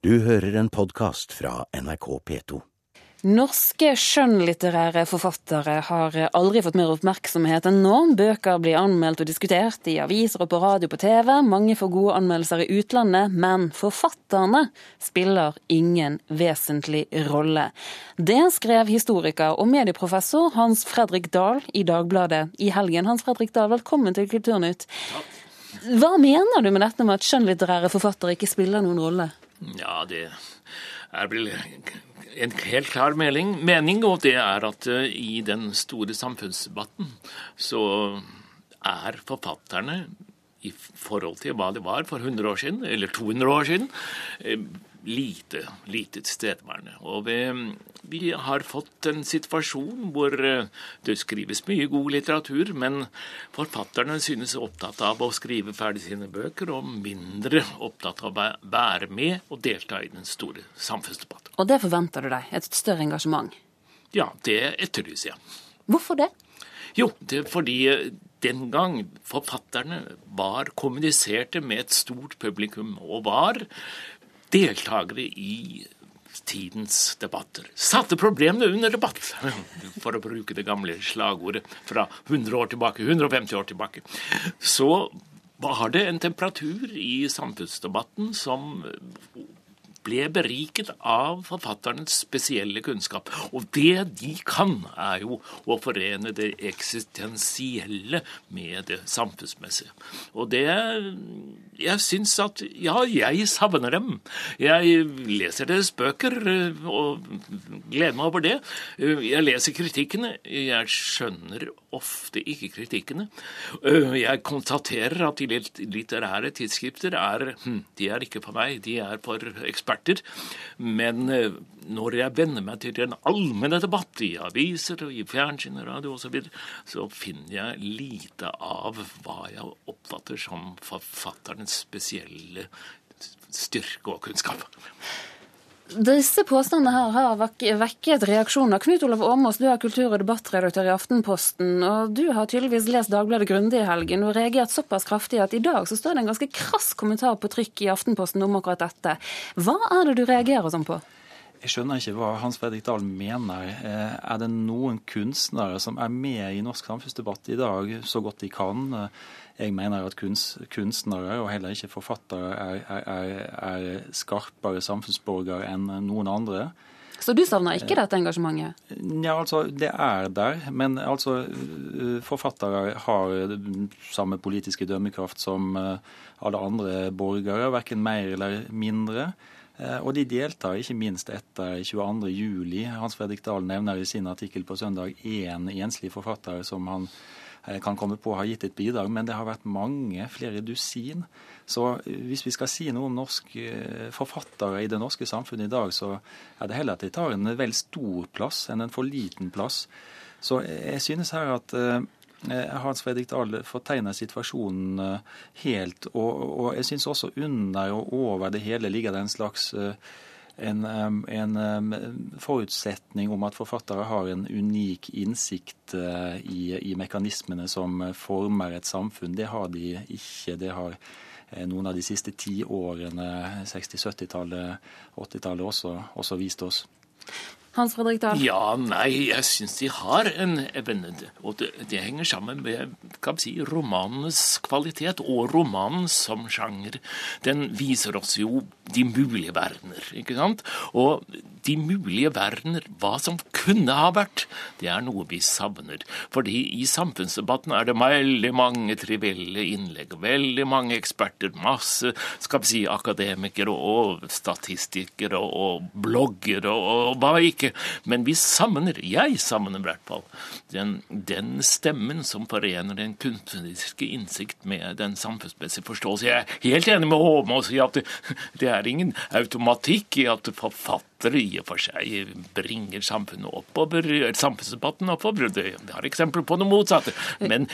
Du hører en podkast fra NRK P2. Norske skjønnlitterære forfattere har aldri fått mer oppmerksomhet enn nå. Bøker blir anmeldt og diskutert i aviser og på radio og på TV. Mange får gode anmeldelser i utlandet, men forfatterne spiller ingen vesentlig rolle. Det skrev historiker og medieprofessor Hans Fredrik Dahl i Dagbladet i helgen. Hans Fredrik Dahl, velkommen til Kulturnytt. Hva mener du med dette med at skjønnlitterære forfattere ikke spiller noen rolle? Ja, det er vel en helt klar mening, mening, og det er at uh, i den store samfunnsdebatten så er forfatterne i forhold til hva det var for 100 år siden, eller 200 år siden, uh, lite, lite tilstedeværende. Og vi, vi, har fått en situasjon hvor uh, det skrives mye god litteratur, men forfatterne synes opptatt av å skrive ferdig sine bøker, og mindre opptatt av å være med og delta i den store samfunnsdebatten. Og det forventer du deg? Et større engasjement? Ja, det etterlyser jeg. Hvorfor det? Jo, det er fordi den gang forfatterne var kommuniserte med et stort publikum, og var deltakere i tidens debatter. Satte problemene under debatt, for å bruke det gamle slagordet fra 100 år tilbake, 150 år tilbake. Så var det en temperatur i samfunnsdebatten som ble beriket av forfatternes spesielle kunnskap. Og det de kan, er jo å forene det eksistensielle med det samfunnsmessige. Og det Jeg syns at Ja, jeg savner dem. Jeg leser deres bøker og gleder meg over det. Jeg leser kritikkene. Jeg skjønner ofte ikke kritikkene. Jeg konstaterer at de litterære tidsskrifter er hm, De er ikke for meg, de er for eksperter. Men når jeg venner meg til den allmenne debatt i aviser og i fjernsyn og radio osv., så, videre, så finner jeg lite av hva jeg oppfatter som forfatterens spesielle styrke og kunnskap. Disse påstandene her har vekket reaksjoner. Knut Olav Åmås, du er kultur- og debattredaktør i Aftenposten, og du har tydeligvis lest Dagbladet grundig i helgen og reagert såpass kraftig at i dag så står det en ganske krass kommentar på trykk i Aftenposten om akkurat dette. Hva er det du reagerer sånn på? Jeg skjønner ikke hva Hans Fredrik Dahl mener. Er det noen kunstnere som er med i norsk samfunnsdebatt i dag så godt de kan? Jeg mener at kunstnere, og heller ikke forfattere, er, er, er skarpere samfunnsborgere enn noen andre. Så du savner ikke dette engasjementet? Ja, altså, Det er der. Men altså, forfattere har samme politiske dømmekraft som alle andre borgere, verken mer eller mindre. Og de deltar ikke minst etter 22.07. Hans Fredrik Dahl nevner i sin artikkel på søndag én enslig forfatter som han kan komme på har gitt et bidrag, men det har vært mange, flere dusin. Så hvis vi skal si noe om norske forfattere i det norske samfunnet i dag, så er det heller at de tar en vel stor plass enn en for liten plass. Så jeg synes her at Hans Fredrik Dahl fortegner situasjonen helt. Og, og jeg syns også under og over det hele ligger det en slags en, en, forutsetning om at forfattere har en unik innsikt i, i, mekanismene som former et samfunn. Det har de ikke. Det har noen av de siste ti årene, 60-, 70-tallet, 80-tallet også, også vist oss. Hans Fredrik Dahl? Ja, nei, jeg syns de har en evne. Og det, det, henger sammen med kan si, romanenes kvalitet og romanen som sjanger. Den viser oss jo de mulige verdener, ikke sant? Og de mulige verdener, hva som kunne ha vært, det er noe vi savner. Fordi i samfunnsdebatten er det veldig mange trivielle innlegg, veldig mange eksperter, masse skal vi si, akademikere og statistikere og bloggere og, og hva ikke. Men vi savner, jeg savner i hvert fall, den, den stemmen som forener den kunstneriske innsikt med den samfunnsmessige forståelse. Jeg er helt enig med Håme og sier at det, det er ingen automatikk i at forfattere i og for seg bringer samfunnet oppover, samfunnsdebatten oppover. Vi har eksempler på det motsatte. Men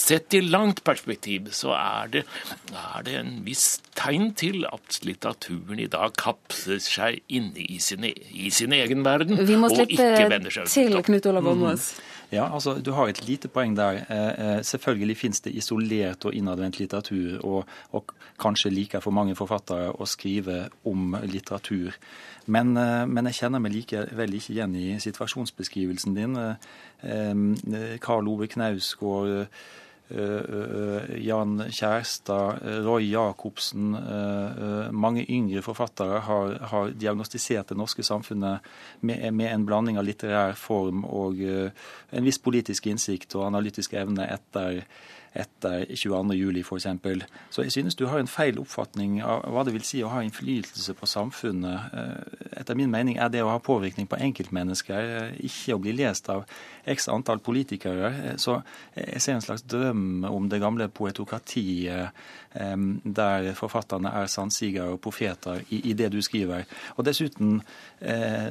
sett i langt perspektiv så er det, er det en viss tegn til at litteraturen i dag kapsler seg inne i sin, e, i sin egen verden. Vi må slippe til. Knut Olav Åmås. Ja, altså Du har et lite poeng der. Eh, eh, selvfølgelig finnes det isolert og innadvendt litteratur, og, og kanskje liker for mange forfattere å skrive om litteratur. Men, eh, men jeg kjenner meg likevel ikke igjen i situasjonsbeskrivelsen din. Eh, eh, Karl Ove Knausgård, Jan Kjærstad, eh, Roy Jacobsen, eh, eh, mange yngre forfattere har, har diagnostisert det norske samfunnet med, med en blanding av litterær form og eh, en viss politisk innsikt og analytisk evne etter etter 22.07. f.eks. Så jeg synes du har en feil oppfatning av hva det vil si å ha innflytelse på samfunnet. Eh, Etter min mening er det å ha påvirkning på enkeltmennesker, eh, ikke å bli lest av x antall politikere. Eh, Så jeg ser en slags drøm om det gamle poetokratiet der forfatterne er sannsigere og profeter i, det du skriver. Og dessuten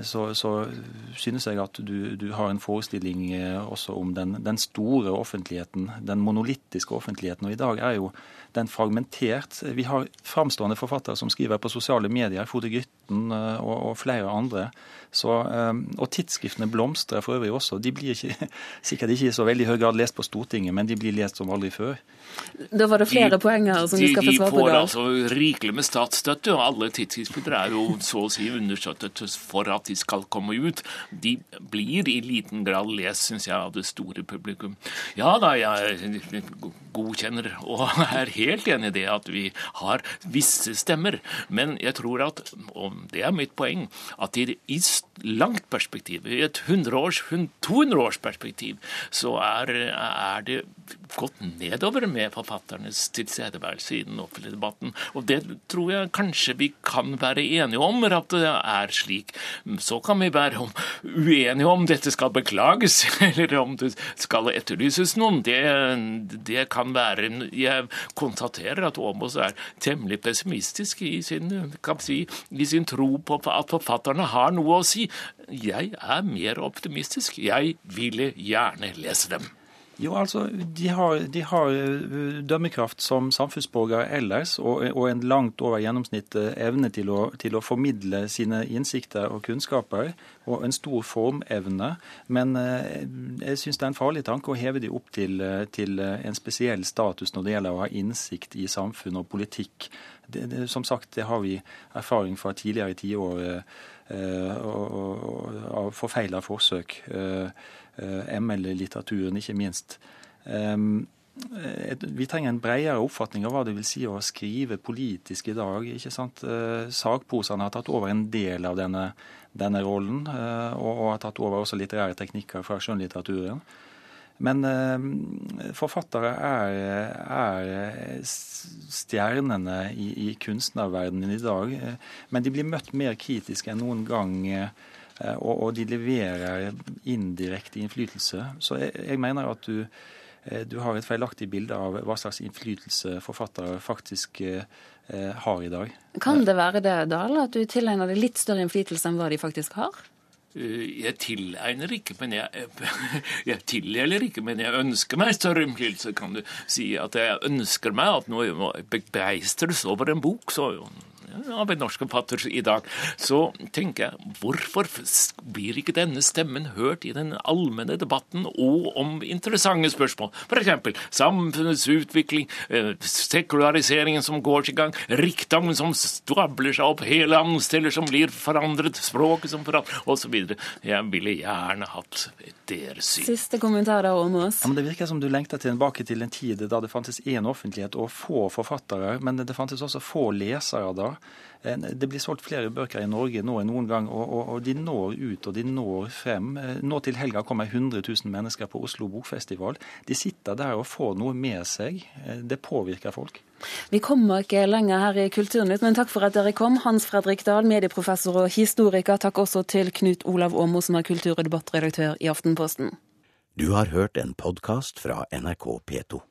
så, så synes jeg at du, du har en forestilling også om den, den store offentligheten, den monolittiske offentligheten. Og i dag er jo den fragmentert. Vi har framstående forfattere som skriver på sosiale medier, Frode Grytten eh, og, og flere andre. Så, eh, og tidsskriftene blomstrer for øvrig også. De blir ikke, sikkert ikke i så veldig høy grad lest på Stortinget, men de blir lest som aldri før. Da var det flere poeng her som vi skal få de svar på. får altså rikelig med statsstøtte, og alle tidsskrifter er jo så å si understøttet for at de skal komme ut. De blir i liten grad lest, syns jeg, av det store publikum. Ja da, jeg godkjenner og er helt enig i det at vi har visse stemmer, men jeg tror at, og det er mitt poeng, at i i langt perspektiv, i et 100-års, 200-års perspektiv, så er, er det gått nedover med forfatternes tilstedeværelse i den offentlige debatten. Og det tror jeg kanskje vi kan være enige om at det er slik. Så kan vi være uenige om dette skal beklages, eller om det skal etterlyses noen. Det, det kan være Jeg konstaterer at Aamodt er temmelig pessimistisk i sin, si, i sin tro på at forfatterne har noe å si. Jeg er mer optimistisk. Jeg ville gjerne lese dem. Jo, altså, De har, de har eh, dømmekraft som samfunnsborgere ellers, og, og en langt over gjennomsnittet evne til å, til å formidle sine innsikter og kunnskaper, og en stor formevne. Men eh, jeg syns det er en farlig tanke å heve de opp til, eh, til eh, en spesiell status når det gjelder å ha innsikt i samfunn og politikk. Det, det, som sagt, det har vi erfaring fra tidligere tiår og, og, av forfeila forsøk. ML-litteraturen, ikke minst. Um, vi trenger en bredere oppfatning av hva det vil si å skrive politisk i dag. ikke sant? Eh, har tatt over en del av denne, denne rollen, eh, og, har tatt over også litterære teknikker fra skjønnlitteraturen. Men eh, forfattere er, er stjernene i, i kunstnerverdenen i dag. eh, Men de blir møtt mer kritisk enn noen gang. eh, og, og de leverer indirekte innflytelse. Så jeg, jeg mener at du, eh, du har et feilaktig bilde av hva slags innflytelse forfattere faktisk eh, eh, har i dag. Kan det være det, Dahl, at du tilegner deg litt større innflytelse enn hva de faktisk har? Eh, Jeg tilegner ikke, men jeg, jeg tildeler ikke, men jeg ønsker meg større innflytelse, kan du si. At jeg ønsker meg at når jeg begeistres over en bok, så av en norsk forfatter i dag, så tenker jeg hvorfor blir ikke denne stemmen hørt i den allmenne debatten og om interessante spørsmål? F.eks. samfunnets utvikling, eh, sekulariseringen som går sin gang, rikdommen som stabler seg opp, hele landsteller som blir forandret, språket som forandret, osv. Jeg ville gjerne hatt deres syn. Siste kommentar da, Åmås. Ja, men Det virker som du lengter tilbake til en tid da det fantes én offentlighet og få forfattere, men det fantes også få lesere da. Eh, Det blir solgt flere bøker i Norge nå enn noen gang, og, og, og de når ut og de når frem. Eh, Nå til helga kommer 100 000 mennesker på Oslo Bokfestival. De sitter der og får noe med seg. Eh, Det påvirker folk. Vi kommer ikke lenger her i Kulturnytt, men takk for at dere kom. Hans Fredrik Dahl, medieprofessor og historiker. Takk også til Knut Olav Åmo, som er kultur- og debattredaktør i Aftenposten. Du har hørt en podkast fra NRK P2.